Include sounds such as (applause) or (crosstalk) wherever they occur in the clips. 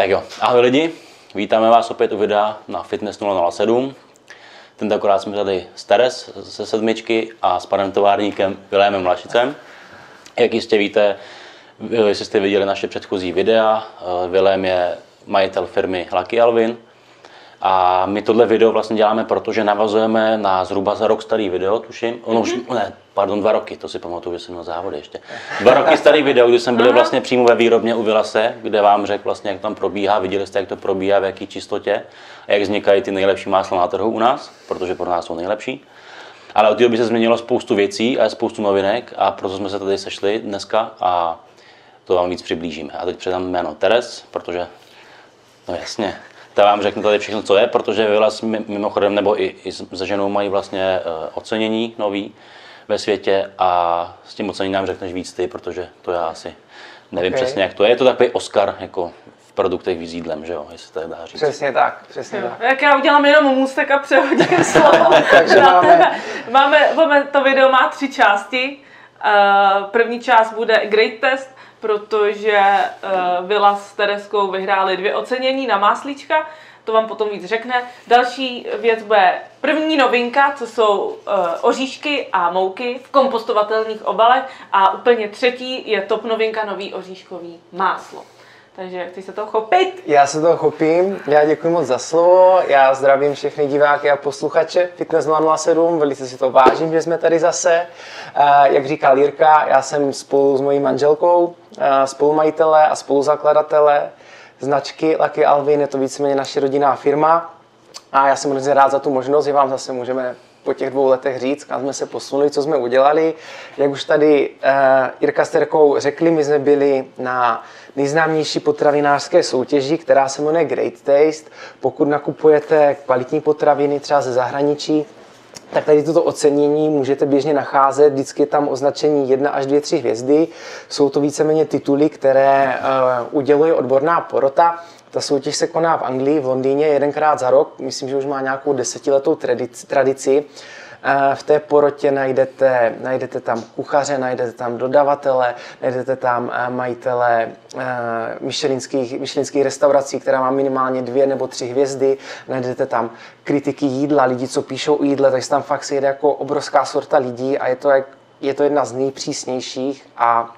Tak jo, ahoj lidi, vítáme vás opět u videa na Fitness 007. Tentokrát jsme tady s Teres ze sedmičky a s panem továrníkem Vilémem Lašicem. Jak jistě víte, jestli jste viděli naše předchozí videa, Vilém je majitel firmy Lucky Alvin, a my tohle video vlastně děláme, protože navazujeme na zhruba za rok starý video, tuším. Ono už, Mhm. ne, pardon, dva roky, to si pamatuju, že jsem měl závody ještě. Dva roky starý video, kdy jsem byl vlastně přímo ve výrobně u Vilase, kde vám řekl vlastně, jak tam probíhá, viděli jste, jak to probíhá, v jaký čistotě a jak vznikají ty nejlepší másla na trhu u nás, protože pro nás jsou nejlepší. Ale od té doby se změnilo spoustu věcí a spoustu novinek a proto jsme se tady sešli dneska a to vám víc přiblížíme. A teď předám jméno Teres, protože, no jasně, ta vám řeknu tady všechno, co je, protože Vilas mimochodem, nebo i, i se ženou mají vlastně uh, ocenění nový ve světě a s tím oceněním nám řekneš víc ty, protože to já asi nevím Okay. přesně, jak to je. Je to takový Oscar jako v produktech s jídlem, že jo, jestli to tak dá říct. Přesně tak, přesně Jo. tak. Jak já udělám jenom můstek a přehodím (laughs) slovo. Takže máme- máme, máme, to video má tři části. Uh, první část bude Great Test, protože uh, Vila s Tereskou vyhráli dvě ocenění na máslíčka, to vám potom víc řekne. Další věc bude první novinka, co jsou uh, oříšky a mouky v kompostovatelných obalech a úplně třetí je top novinka nový oříškový máslo. Takže chceš se toho chopit? Já se toho chopím, já děkuji moc za slovo, já zdravím všechny diváky a posluchače Fitness 007, velice si to vážím, že jsme tady zase. Eh, Jak říkal Jirka, já jsem spolu s mojí manželkou eh, spolumajitele a spoluzakladatele značky Lucky Alvin, je to víceméně naše rodinná firma a já jsem hrozně rád za tu možnost, že vám zase můžeme po těch dvou letech říct, kam jsme se posunuli, co jsme udělali. Jak už tady uh, Jirka s Terkou řekli, my jsme byli na nejznámější potravinářské soutěži, která se jmenuje Great Taste. Pokud nakupujete kvalitní potraviny třeba ze zahraničí, tak tady toto ocenění můžete běžně nacházet, vždycky je tam označení 1 až 2, 3 hvězdy. Jsou to víceméně tituly, které uh, uděluje odborná porota. Ta soutěž se koná v Anglii, v Londýně jedenkrát za rok. Myslím, že už má nějakou desetiletou tradici. V té porotě najdete, najdete tam kuchaře, najdete tam dodavatele, najdete tam eh, majitele eh, myšelinských, myšelinských restaurací, která má minimálně dvě nebo tři hvězdy, najdete tam kritiky jídla, lidi, co píšou o jídle, takže tam fakt se jede jako obrovská sorta lidí a je to, jak, je to jedna z nejpřísnějších a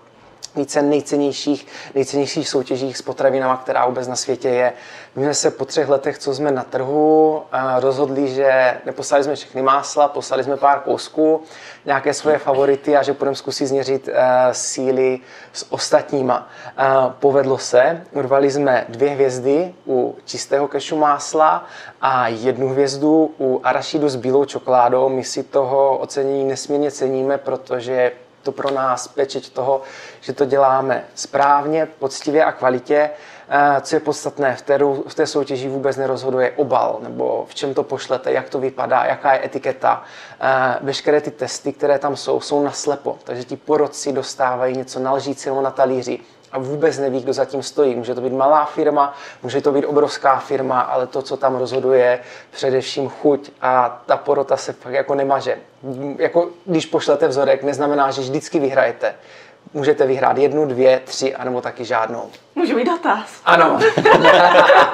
více nejcennějších, nejcennějších soutěžích s potravinama, která vůbec na světě je. My jsme se po třech letech, co jsme na trhu, rozhodli, že neposlali jsme všechny másla, poslali jsme pár kousků, nějaké svoje favority a že budeme zkusit změřit eh, síly s ostatníma. Eh, Povedlo se, urvali jsme dvě hvězdy u čistého kešu másla a jednu hvězdu u arašidu s bílou čokoládou. My si toho ocenění nesmírně ceníme, protože to pro nás pečeť toho, že to děláme správně, poctivě a kvalitě. Eh, Co je podstatné, v té, v té soutěži vůbec nerozhoduje obal, nebo v čem to pošlete, jak to vypadá, jaká je etiketa. Eh, Veškeré ty testy, které tam jsou, jsou naslepo, takže ti porodci dostávají něco na lžíci nebo na talíři a vůbec neví, kdo zatím stojí. Může to být malá firma, může to být obrovská firma, ale to, co tam rozhoduje, je především chuť a ta porota se fakt jako nemaže. Jako když pošlete vzorek, neznamená, že vždycky vyhrajete. Můžete vyhrát jednu, dvě, tři, anebo taky žádnou. Můžu mít dotaz. Ano, (laughs)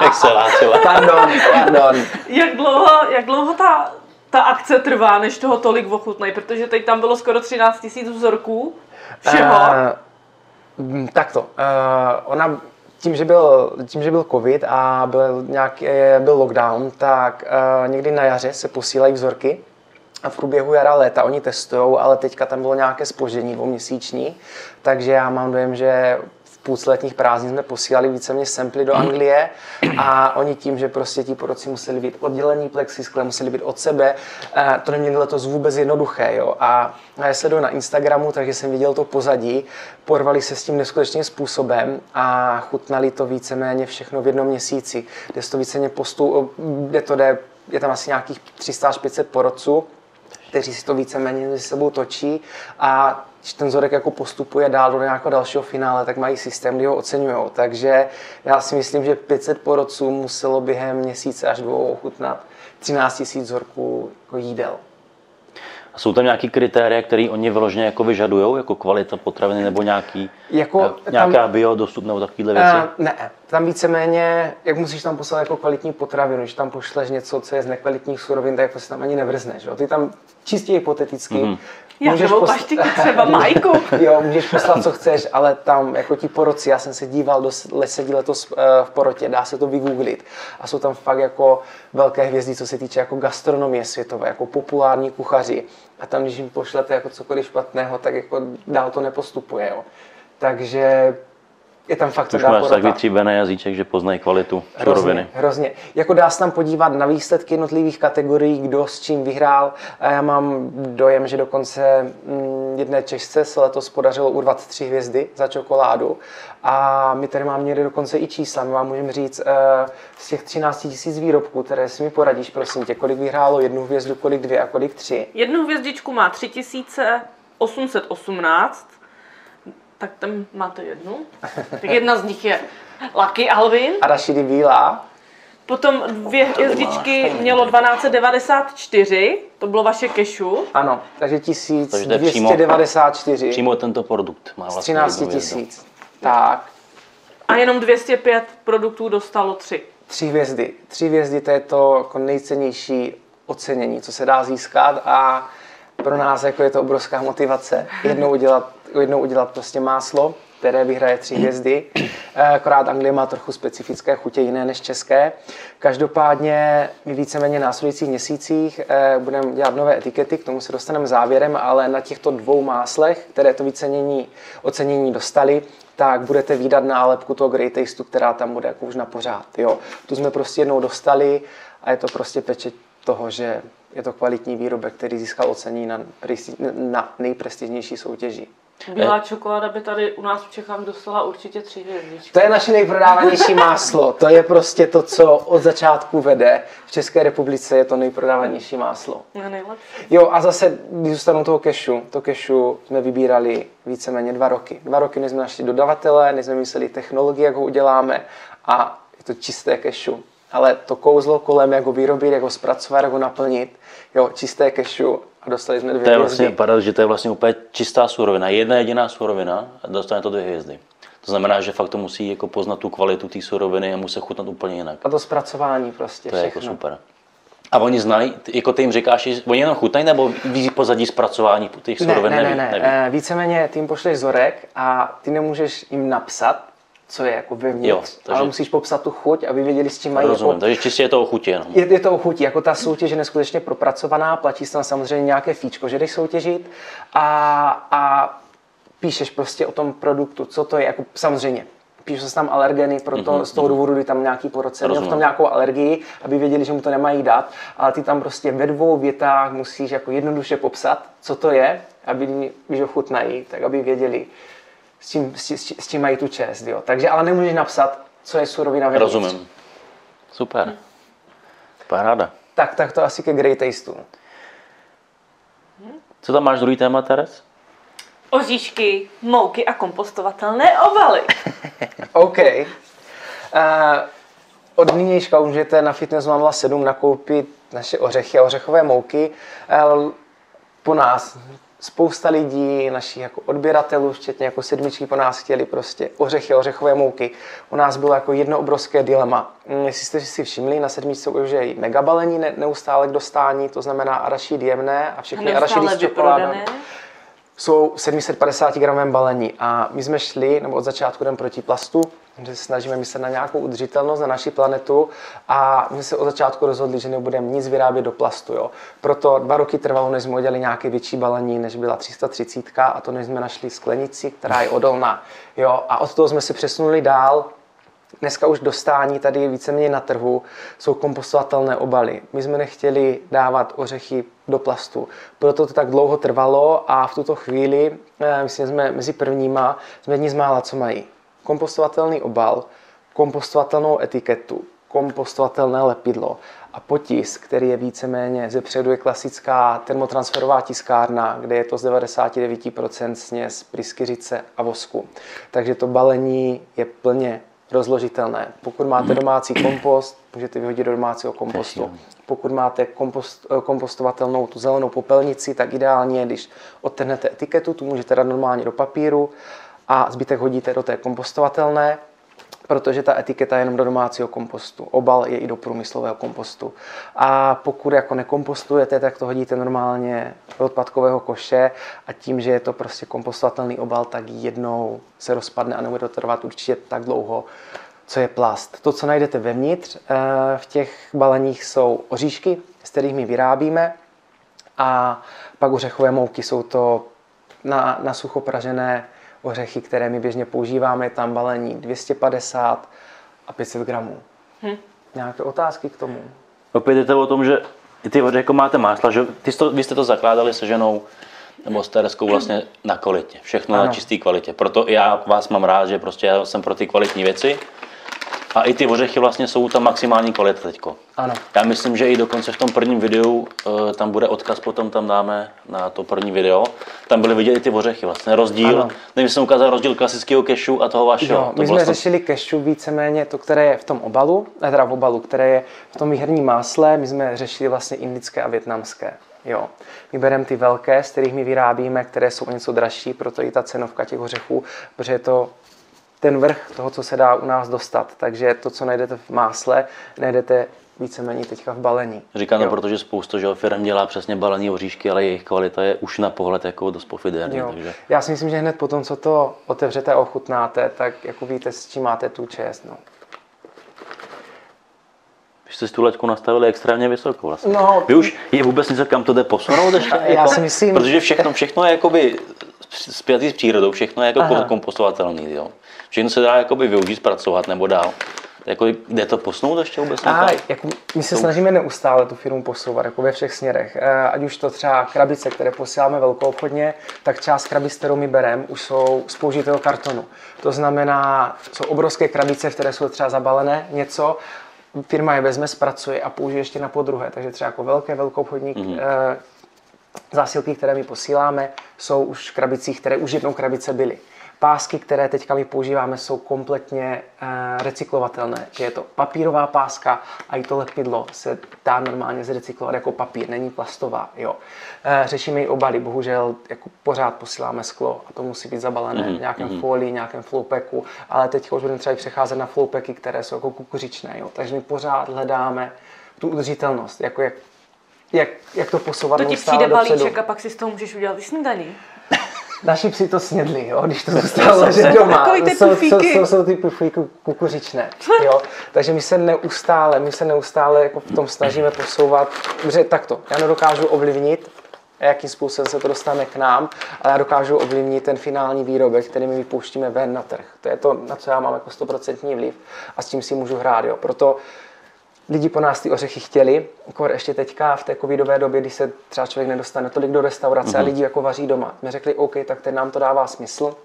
Jak se látila. pardon, pardon. Jak dlouho, jak dlouho ta, ta akce trvá, než toho tolik ochutnají? Protože teď tam bylo skoro 13 000 vzorků všeho. Eh, mm, takto. Uh, ona tím že, byl, tím, že byl covid a byl, nějaký, byl lockdown, tak uh, někdy na jaře se posílají vzorky a v průběhu jara léta oni testují, ale teďka tam bylo nějaké spoždění dvouměsíční, takže já mám dojem, že půlce letních prázdnin jsme posílali víceméně samply do Anglie a oni tím, že prostě ti porodci museli být oddělení plexiskle, museli být od sebe, eh, to neměli letos vůbec jednoduché. Jo? A já sleduju na Instagramu, takže jsem viděl to pozadí, porvali se s tím neskutečným způsobem a chutnali to víceméně všechno v jednom měsíci, kde to víceméně postu, kde to jde, je tam asi nějakých 300 až 500 porodců, kteří si to víceméně mezi sebou točí a když ten vzorek jako postupuje dál do nějakého dalšího finále, tak mají systém, kdy ho oceňují. Takže já si myslím, že 500 porodců muselo během měsíce až dvou ochutnat 13 000 vzorků jako jídel. A jsou tam nějaký kritéria, které oni vyloženě jako vyžadují, jako kvalita potraviny nebo nějaký, Jako nějaká bio dostupná nebo takovéhle věci? Uh, ne, tam víceméně, jak musíš tam poslat jako kvalitní potravinu, když tam pošleš něco, co je z nekvalitních surovin, tak jako si tam ani nevrzneš. Jo? Ty tam čistě hypoteticky mm-hmm. Jakovou paštiku, třeba (laughs) majku. jo, můžeš poslat, co chceš, ale tam jako ti poroci, já jsem se díval do lesedí letos eh, v porotě, dá se to vygooglit a jsou tam fakt jako velké hvězdy, co se týče jako gastronomie světové, jako populární kuchaři a tam, když jim pošlete jako cokoliv špatného, tak jako dál to nepostupuje, jo. Takže je tam fakt Už máš tak vytříbený jazyček, že poznají kvalitu suroviny. Hrozně, hrozně. Jako dá se tam podívat na výsledky jednotlivých kategorií, kdo s čím vyhrál. A já mám dojem, že dokonce mm, jedné Češce se letos podařilo urvat tři hvězdy za čokoládu. A my tady máme někde dokonce i čísla. My vám můžeme říct, eh, z těch 13 000 výrobků, které si mi poradíš, prosím tě, kolik vyhrálo jednu hvězdu, kolik dvě a kolik tři? Jednu hvězdičku má 3818, tak tam máte jednu. Tak jedna z nich je Lucky Alvin. A Rashidi Bílá. Potom dvě hvězdičky mělo 1294, to bylo vaše kešu. Ano, takže 1294. Přímo, přímo tento produkt má vlastně 13 tisíc. Tak. A jenom 205 produktů dostalo tři. Tři hvězdy. Tři hvězdy to je to jako nejcennější ocenění, co se dá získat a pro nás jako je to obrovská motivace jednou udělat, jednou udělat prostě máslo, které vyhraje tři hvězdy. Eh, akorát Anglie má trochu specifické chutě, jiné než české. Každopádně my víceméně následujících měsících eh, budeme dělat nové etikety, k tomu se dostaneme závěrem, ale na těchto dvou máslech, které to vycenění, ocenění dostali, tak budete výdat nálepku toho Great Tasteu, která tam bude jako už na pořád. Jo. Tu jsme prostě jednou dostali a je to prostě pečet toho, že je to kvalitní výrobek, který získal ocení na, na nejprestižnější soutěži. Bílá čokoláda by tady u nás v Čechách dostala určitě tři hvězdičky. To je naše nejprodávanější máslo. To je prostě to, co od začátku vede. V České republice je to nejprodávanější máslo. Nejlepší. Jo, a zase, když zůstanu toho kešu, to kešu jsme vybírali víceméně dva roky. Dva roky, než jsme našli dodavatele, než jsme mysleli technologii, jak ho uděláme a je to čisté kešu ale to kouzlo kolem, jak ho vyrobit, jak ho zpracovat, jak ho naplnit, jo, čisté kešu a dostali jsme dvě To je vlastně paradox, že to je vlastně úplně čistá surovina, jedna jediná surovina a dostane to dvě hvězdy. To znamená, že fakt to musí jako poznat tu kvalitu té suroviny a musí chutnat úplně jinak. A to zpracování prostě. To je jako super. A oni znají, jako ty jim říkáš, oni jenom chutnají nebo ví pozadí zpracování těch surovin? Ne, ne, ne, ne. Neví. Eh, víceméně ty jim pošleš vzorek a ty nemůžeš jim napsat, co je jako vevnitř, jo, takže... ale musíš popsat tu chuť, aby věděli, s čím mají. Rozumím, jako... takže čistě je to o chuti jenom. Je, je to o chuti, jako ta soutěž je neskutečně propracovaná, platí se tam samozřejmě nějaké fíčko, že jdeš soutěžit a, a píšeš prostě o tom produktu, co to je, jako samozřejmě píšu se tam alergeny, proto mm-hmm. z toho mhm. důvodu, kdy tam nějaký porodce měl v tom nějakou alergii, aby věděli, že mu to nemají dát, ale ty tam prostě ve dvou větách musíš jako jednoduše popsat, co to je, aby, když ho chutnají, tak aby věděli, s čím, s, s, s čím mají tu čest. Jo. Takže ale nemůžeš napsat, co je surovina vevnitř. Rozumím. Super. Paráda. Tak, tak to asi ke Great Tasteu. Co tam máš druhý téma, Teres? Oříšky, mouky a kompostovatelné ovaly. (laughs) OK. Uh, od nynějška můžete na Fitness 07 nakoupit naše ořechy a ořechové mouky. Uh, po nás spousta lidí, našich jako odběratelů, včetně jako sedmičky po nás chtěli prostě ořechy, ořechové mouky. U nás bylo jako jedno obrovské dilema. Mm, jestli jste si všimli, na sedmičce už je mega balení neustále k dostání, to znamená arašid jemné a všechny arašidy s čokoládou jsou 750 gramem balení a my jsme šli, nebo od začátku jdem proti plastu, že se snažíme myslet na nějakou udržitelnost na naši planetu a my se od začátku rozhodli, že nebudeme nic vyrábět do plastu. Jo. Proto dva roky trvalo, než jsme udělali nějaké větší balení, než byla 330 a to než jsme našli sklenici, která je odolná. Jo. A od toho jsme se přesunuli dál Dneska už dostání tady víceméně na trhu jsou kompostovatelné obaly. My jsme nechtěli dávat ořechy do plastu, proto to tak dlouho trvalo a v tuto chvíli, eh, myslím, jsme mezi prvníma, jsme jedni z mála, co mají kompostovatelný obal, kompostovatelnou etiketu, kompostovatelné lepidlo a potisk, který je víceméně ze předu je klasická termotransferová tiskárna, kde je to z 99% směs pryskyřice a vosku. Takže to balení je plně rozložitelné. Pokud máte domácí kompost, můžete vyhodit do domácího kompostu. Pokud máte kompost, eh, kompostovatelnou tu zelenou popelnici, tak ideálně, když odtrhnete etiketu, tu můžete dát normálně do papíru a zbytek hodíte do té kompostovatelné. Protože ta etiketa je jenom do domácího kompostu. Obal je i do průmyslového kompostu. A pokud jako nekompostujete, tak to hodíte normálně do odpadkového koše a tím, že je to prostě kompostovatelný obal, tak jednou se rozpadne a nebude to trvat určitě tak dlouho, co je plast. To, co najdete vevnitř eh, v těch baleních, jsou oříšky, z kterých my vyrábíme a pak ořechové mouky jsou to na, na sucho pražené ořechy, které my běžně používáme, je tam balení 250 a 500 gramů. Hm. Nějaké otázky k tomu? Opět je to o tom, že ty ořechy jako máte másla, že ty jste, vy jste to zakládali se ženou nebo s Tereskou vlastně na kvalitě. Všechno ano. na čisté kvalitě. Proto já vás mám rád, že prostě já jsem pro ty kvalitní věci a i ty ořechy vlastně jsou tam maximální kvalita teďko. Ano. Já myslím, že i dokonce v tom prvním videu, uh, tam bude odkaz, potom tam dáme na to první video, tam byly vidět i ty ořechy vlastně, rozdíl, ano. nevím, jsem ukázal rozdíl klasického kešu a toho vašeho. Jo, my jsme vlastně... řešili kešu víceméně to, které je v tom obalu, ne teda v obalu, které je v tom výherním másle, my jsme řešili vlastně indické a větnamské. Jo. My bereme ty velké, z kterých my vyrábíme, které jsou o něco dražší, proto i ta cenovka těch ořechů, protože je to ten vrch toho, co se dá u nás dostat. Takže to, co najdete v másle, najdete víceméně teďka v balení. Říkám to, protože spousta že firm dělá přesně balení oříšky, ale jejich kvalita je už na pohled jako dost pofiderní. Takže... Já si myslím, že hned po tom, co to otevřete a ochutnáte, tak jako víte, s čím máte tu čest. No. Vy jste si tu leťku nastavili extrémně vysoko vlastně. No, Vy už je vůbec něco, kam to jde posunout ještě? Já jako, si myslím... Protože všechno, všechno je jakoby zpětý s přírodou, všechno je jako Aha. kompostovatelný. Jo. Všechno se dá jakoby využít, zpracovat nebo dál. Jako, jde to posunout ještě vůbec? A, jako, my se to... snažíme neustále tu firmu posouvat jako ve všech směrech. Eh, ať už to třeba krabice, které posíláme velkou obchodně, tak část krabic, kterou my bereme, už jsou z použitého kartonu. To znamená, jsou obrovské krabice, které jsou třeba zabalené něco, firma je vezme, zpracuje a použije ještě na podruhé. Takže třeba jako velké velkou obchodník mm-hmm. zásilky, které my posíláme, jsou už v krabicích, které už jednou krabice byly. Pásky, které teďka my používáme, jsou kompletně uh, recyklovatelné. Je to papírová páska a i to lepidlo se dá normálně zrecyklovat jako papír, není plastová. Jo. Uh, řešíme i obaly, bohužel jako pořád posíláme sklo a to musí být zabalené mm-hmm. v nějakém mm-hmm. folii, nějakém flowpacku, ale teď už budeme třeba přecházet na flowpacky, které jsou jako kukuřičné. Jo. Takže my pořád hledáme tu udržitelnost, jako jak jak, jak to posouvat To ti přijde balíček a pak si z toho můžeš udělat i snídaní. Naši psi to snědli, jo, když to zůstalo ležet doma. ty jsou, jsou, jsou, jsou ty pufíky kukuřičné. Jo. Takže my se neustále, my se neustále jako v tom snažíme posouvat, protože takto, já nedokážu ovlivnit, jakým způsobem se to dostane k nám, ale já dokážu ovlivnit ten finální výrobek, který my vypouštíme ven na trh. To je to, na co já mám jako 100% vliv a s tím si můžu hrát. Jo. Proto lidi po nás ty ořechy chtěli, jako ještě teďka v té covidové době, kdy se třeba člověk nedostane tolik do restaurace mm-hmm. a mhm. lidi jako vaří doma. My řekli, OK, tak teď nám to dává smysl,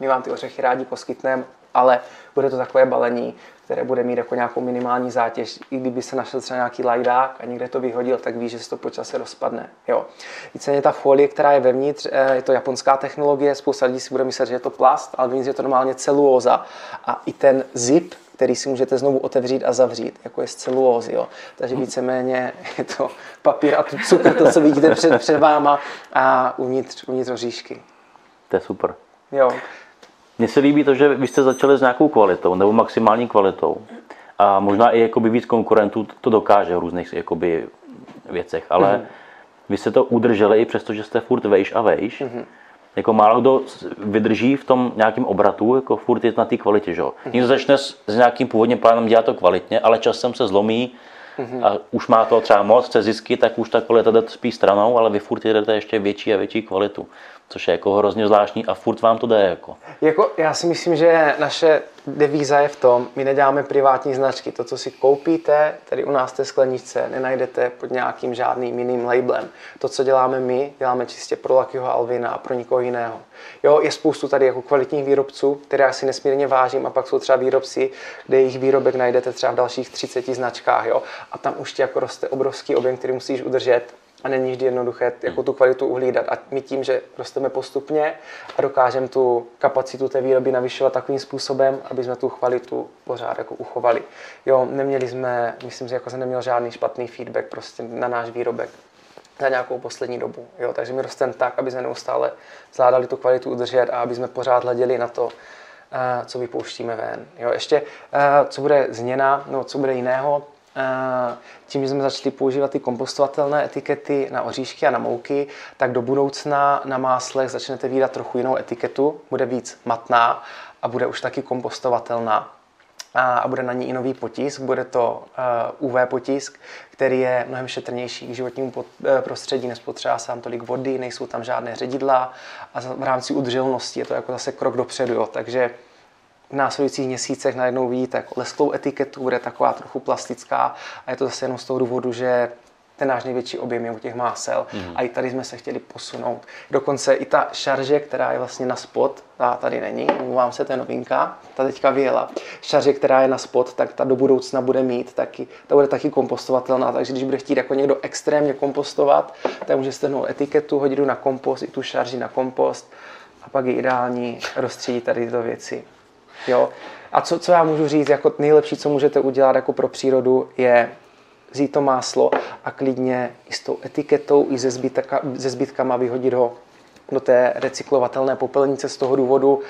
my vám ty ořechy rádi poskytneme, ale bude to takové balení, které bude mít jako nějakou minimální zátěž. I kdyby se našel třeba nějaký lajdák a někde to vyhodil, tak ví, že se to počasí rozpadne. Jo. Víceméně ta folie, která je vevnitř, eh, je to japonská technologie, spousta lidí si bude myslet, že je to plast, ale vevnitř je to normálně celulóza. A i ten zip, který si můžete znovu otevřít a zavřít, jako je z celulózy. Jo. Takže víceméně (laughs) je to papír a cukr, to, co vidíte před, před váma a uvnitř, uvnitř oříšky. To je super. Jo. Mně se líbí to, že vy jste začali s nějakou kvalitou nebo maximální kvalitou. A možná i jakoby víc konkurentů to dokáže v různých jakoby věcech, ale mm. vy jste to udrželi i přesto, že jste furt vejš a vejš. Mm jako málo kdo vydrží v tom nějakém obratu, jako furt je na té kvalitě, že? Mm-hmm. Někdo začne s, s nějakým původním plánem dělat to kvalitně, ale časem se zlomí mm-hmm. a už má to třeba moc, chce zisky, tak už ta kvalita jde spíš stranou, ale vy furt jedete ještě větší a větší kvalitu což je jako hrozně zvláštní a furt vám to jde. Jako. Jako, já si myslím, že naše devíza je v tom, my neděláme privátní značky. To, co si koupíte, tady u nás té skleničce, nenajdete pod nějakým žádným jiným labelem. To, co děláme my, děláme čistě pro Luckyho Alvina a pro nikoho jiného. Jo, je spoustu tady jako kvalitních výrobců, které já si nesmírně vážím a pak jsou třeba výrobci, kde jejich výrobek najdete třeba v dalších 30 značkách. Jo, a tam už ti jako roste obrovský objem, který musíš udržet a není vždy jednoduché jako tu kvalitu uhlídat. A my tím, že rosteme postupně a dokážeme tu kapacitu té výroby navyšovat takovým způsobem, aby jsme tu kvalitu pořád jako uchovali. Jo, neměli jsme, myslím, že jako jsem neměl žádný špatný feedback prostě na náš výrobek za nějakou poslední dobu. Jo, takže my rosteme tak, aby jsme neustále zvládali tu kvalitu udržet a aby jsme pořád hleděli na to, eh, co vypouštíme ven. Jo, ještě, eh, co bude změna, no, co bude jiného, tím, že jsme začali používat ty kompostovatelné etikety na oříšky a na mouky, tak do budoucna na máslech začnete výdat trochu jinou etiketu, bude víc matná a bude už taky kompostovatelná a, bude na ní i nový potisk. Bude to uh, UV potisk, který je mnohem šetrnější k životnímu uh, prostředí, nespotřebá se tam tolik vody, nejsou tam žádné ředidla a v rámci udrželnosti je to jako zase krok dopředu. Jo. Takže v následujících měsících najednou vidíte jako lesklou etiketu, bude taková trochu plastická a je to zase jenom z toho důvodu, že ten náš největší objem je u těch másel. Mm. A i tady jsme se chtěli posunout. Dokonce i ta šarže, která je vlastně na spod, ta tady není, mluvám se, to je novinka, ta teďka vyjela. Šarže, která je na spod, tak ta do budoucna bude mít taky, ta bude taky kompostovatelná, takže když bude chtít jako někdo extrémně kompostovat, tak může strhnout etiketu, hodit na kompost, i tu šarži na kompost a pak je ideální rozstředit tady tyto věci. Jo? A co, co já můžu říct, jako nejlepší, co můžete udělat jako pro přírodu, je vzít to máslo a klidně i s tou etiketou, i se, zbytka, se zbytkama vyhodit ho do té recyklovatelné popelnice z toho důvodu.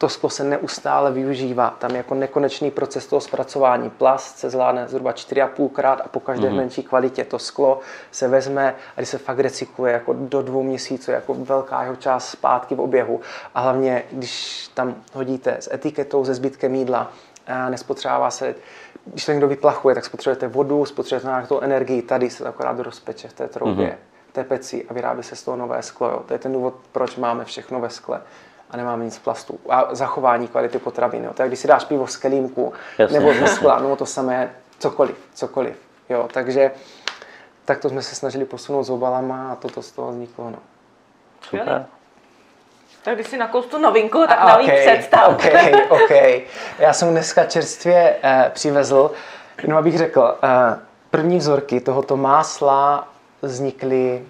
To sklo se neustále využívá. Tam je jako nekonečný proces toho zpracování. Plast se zvládne zhruba 4,5 krát a po každé mm-hmm. menší kvalitě to sklo se vezme a když se fakt recykluje jako do dvou měsíců, jako velká jeho část zpátky v oběhu. A hlavně, když tam hodíte s etiketou, se zbytkem jídla, nespotřebává se když to někdo vyplachuje, tak spotřebujete vodu, spotřebujete nějakou energii, tady se to akorát rozpeče v té troubě, mm-hmm. v té peci a vyrábí se z toho nové sklo. Jo. To je ten důvod, proč máme všechno ve skle a nemáme nic z plastu. A zachování kvality potravin. Jo. Tak když si dáš pivo z kelímku Jasně. nebo ze skla, no to samé, cokoliv, cokoliv. Jo. Takže tak to jsme se snažili posunout s obalama a toto z toho vzniklo. No. Super. Tak když si nakous tu novinku, tak na okay, představ. OK, (laughs) OK. Já jsem dneska čerstvě eh, přivezl, jenom abych řekl, eh, první vzorky tohoto másla vznikly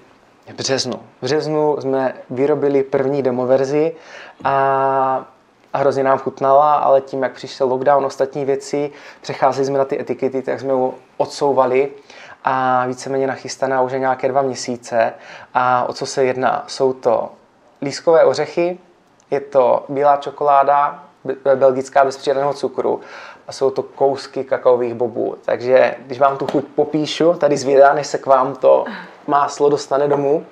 v březnu. V březnu jsme vyrobili první demoverzi a, a hrozně nám chutnala, ale tím, jak přišel lockdown, ostatní věci, přecházeli jsme na ty etikety, tak jsme ho odsouvali a víceméně nachystaná už je nějaké dva měsíce. A o co se jedná? Jsou to lískové ořechy, je to bílá čokoláda, belgická bez přidaného cukru a jsou to kousky kakaových bobů. Takže když vám tu chuť popíšu, tady zvědá, než se k vám to máslo dostane domů,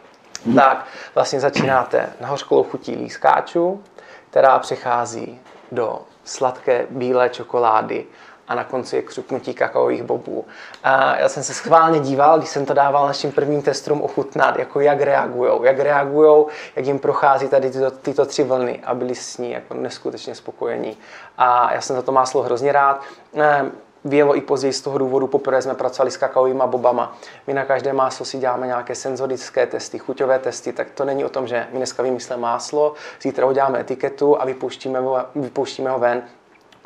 tak vlastně začínáte na hořkolou chutí lískáčů, která přechází do sladké bílé čokolády a na konci je křupnutí kakaových bobů. A já jsem se schválně díval, když jsem to dával našim prvním testům ochutnat, jako jak reagují, jak reagují, jak jim prochází tady tyto, tyto tři vlny a byli s ní jako neskutečně spokojení. A já jsem za to máslo hrozně rád. Vyjelo i později z toho důvodu, poprvé jsme pracovali s kakaovými bobama. My na každé máslo si děláme nějaké senzorické testy, chuťové testy, tak to není o tom, že my dneska vymyslíme máslo, zítra ho etiketu a vypouštíme ho, vypouštíme ho ven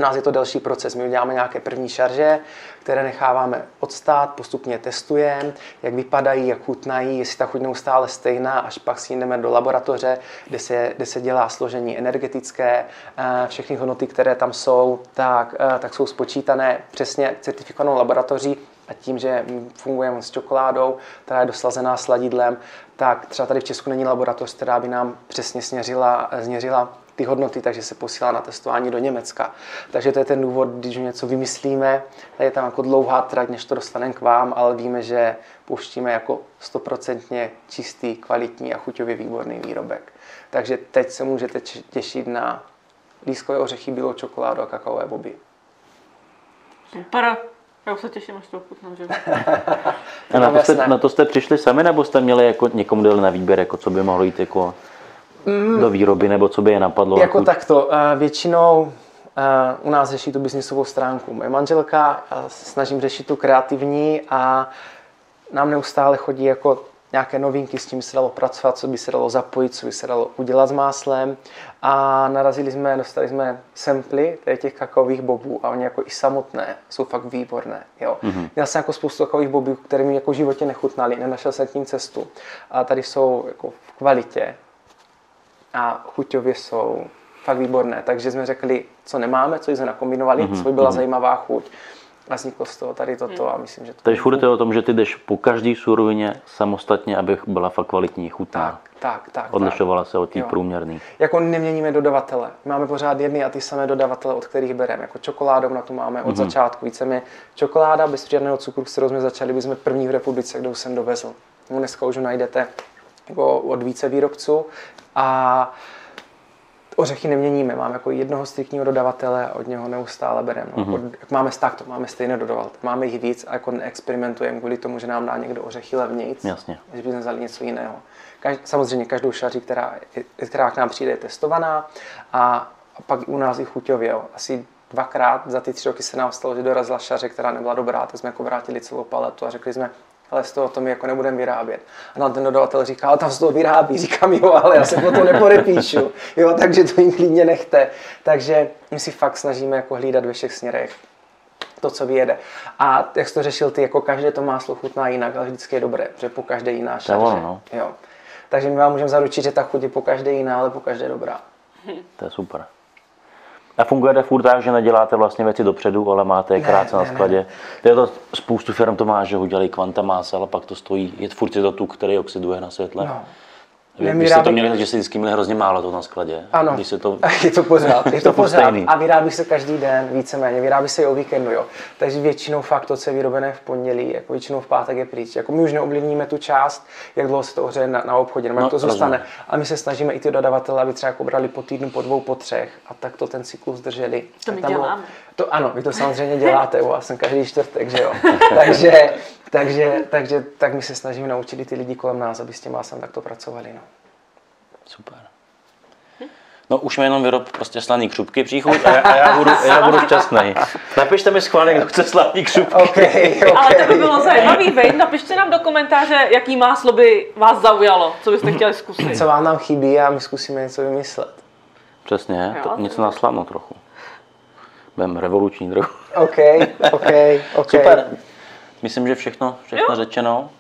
nás je to delší proces. My uděláme nějaké první šarže, které necháváme odstát, postupně testujeme, jak vypadají, jak chutnají, jestli ta chuť neustále stejná, až pak si jdeme do laboratoře, kde se, kde se dělá složení energetické, eh, všechny hodnoty, které tam jsou, tak, eh, tak jsou spočítané přesně certifikovanou laboratoří a tím, že fungujeme s čokoládou, která je doslazená sladidlem, tak třeba tady v Česku není laboratoř, která by nám přesně směřila, změřila ty hodnoty, takže se posílá na testování do Německa. Takže to je ten důvod, když něco vymyslíme, je tam jako dlouhá trať, než to dostaneme k vám, ale víme, že pouštíme jako stoprocentně čistý, kvalitní a chuťově výborný výrobek. Takže teď se můžete těšit na lískové ořechy, bílou čokoládu a kakaové boby. Super. Já už se těším, až to ochutnám, že? a na to, jste, na to jste přišli sami, nebo jste měli jako někomu dali na výběr, jako co by mohlo jít jako mm, do výroby, nebo co by je napadlo? Jako jako... takto, uh, většinou uh, u nás řeší tu biznisovou stránku. Moje manželka, já se snažím řešit tu kreativní a nám neustále chodí jako nějaké novinky, s tím se dalo pracovat, co by se dalo zapojit, co by se dalo udělat s máslem. A narazili jsme, dostali jsme samply těch kakaových bobů a oni jako i samotné jsou fakt výborné. Jo. Mm-hmm. Měl jsem jako spoustu kakaových bobů, které mi jako v životě nechutnali, nenašel jsem tím cestu. A tady jsou jako v kvalitě, a chuťově jsou fakt výborné. Takže jsme řekli, co nemáme, co jsme nakombinovali, mm-hmm. co by byla mm-hmm. zajímavá chuť. A vzniklo z toho tady toto a myslím, že to Takže furt je o tom, že ty jdeš po každý surovině samostatně, aby byla fakt kvalitní, chutná. tak, tak, tak. tak. Odlišovala se od té Jo. průměrný. Jako neměníme dodavatele. Máme pořád jedny a ty samé dodavatele, od kterých bereme. Jako čokoládou na to máme od začátku. Víceméně čokoláda bez přidaného cukru, kterou jsme začali, byli jsme první v republice, kde už jsem dovezl. Dneska už ho najdete jako od více výrobců. A ořechy neměníme, máme jako jednoho striktního dodavatele a od něho neustále bereme. No. Mm-hmm. Jak máme tak, to máme stejné dodavatele. Máme jich víc a jako neexperimentujeme kvůli tomu, že nám dá někdo ořechy levnějc, Jasně. že bychom vzali něco jiného. Kaž, samozřejmě každou šaří, která, která k nám přijde, je testovaná a, a pak u nás i chuťově. Jo. Asi dvakrát za ty tři roky se nám stalo, že dorazila šaře, která nebyla dobrá, tak jsme jako vrátili celou paletu a řekli jsme, ale z toho to my jako nebudeme vyrábět. A nám ten dodavatel říká, ale tam z toho vyrábí. Říkám, jo, ale já se po to nepodepíšu. (laughs) Jo, takže to jim klidně nechte. Takže my si fakt snažíme jako hlídat ve všech směrech to, co vyjede. A jak jsi to řešil ty, jako každé to máslo chutná jinak, ale vždycky je dobré, že po každé jiná šarže. no. Jo. Takže my vám můžeme zaručit, že ta chuť je po každé jiná, ale po každé dobrá. To je super. A fungujete furt tak, že neděláte vlastně věci dopředu, ale máte je Ne, krátce na ne, ne. skladě. To je to, spoustu firm to má, že udělají kvanta másel a pak to stojí, je furt je to tuk, který oxiduje na světle. No. Vy, Ne, vy my jste to měli, že jste vždycky měli hrozně málo to na skladě. Ano, Když se to, (laughs) je to pořád, je (laughs) to pořád. stejný. A vyrábí se každý den, víceméně, vyrábí se i o víkendu, jo. Takže většinou fakt to, co je vyrobené v pondělí, jako většinou v pátek je pryč. Jako my už neovlivníme tu část, jak dlouho se to ohřeje na, na obchodě, nebo No, to zůstane. rozumím. A my se snažíme i ty dodavatele, aby třeba jako brali po týdnu, po dvou, po třech a tak to ten cyklus drželi. To my tam bylo- děláme. To ano, vy to samozřejmě děláte, u vás jsem každý čtvrtek, že jo. (laughs) takže, takže, takže, tak my se snažíme naučit i ty lidi kolem nás, aby s tím másem takto pracovali. No. super. No už mi jenom vyrob prostě slaný křupky příchuť a, já- a já, budu, já budu šťastný. Napište mi schválně, kdo chce slaný křupky. OK, OK. Ale to by bylo zajímavý, veď? Napište nám do komentáře, jaký máslo by vás zaujalo, co byste chtěli zkusit. Co vám nám chybí a my zkusíme něco vymyslet. Přesně, Jo. to, něco na slano trochu. Budeme revoluční trochu. OK, OK, OK. Super. Myslím, že všechno, všechno řečeno.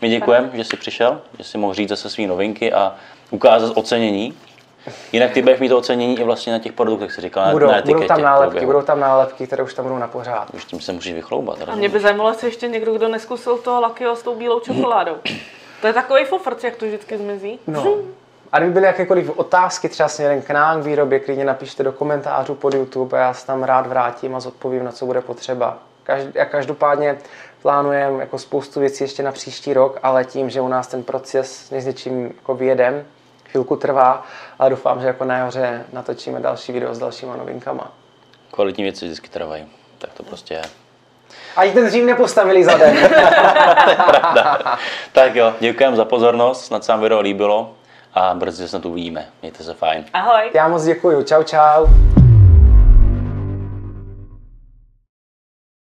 My děkujeme, že jsi přišel, že jsi mohl říct zase své novinky a ukázat ocenění. Jinak ty budeš mít to ocenění i vlastně na těch produktech, si říkal, Budou, na etiketě. budou tam nálepky, budou tam nálepky, které už tam budou na pořád. Už tím se můžeš vychloubat. A mě by zajímalo, jestli ještě někdo, kdo neskusil toho lakio s tou bílou čokoládou. To je takový fofrc, jak to vždycky zmizí. No. A kdyby byly jakékoliv otázky třeba směrem k nám k výrobě, klidně napište do komentářů pod YouTube a já se tam rád vrátím a zodpovím, na co bude potřeba. Každopádně plánujeme jako spoustu věcí ještě na příští rok, ale tím, že u nás ten proces s něčím jako vyjedem, chvilku trvá, ale doufám, že jako na jaře natočíme další video s dalšíma novinkama. Kvalitní věci vždycky trvají. Tak to prostě je. Ať ten dřív nepostavili za den. (laughs) Tak jo, děkujeme za pozornost, snad se vám video líbilo a brzy se tu uvidíme. Mějte se fajn. Ahoj. Já moc děkuji. Čau, čau.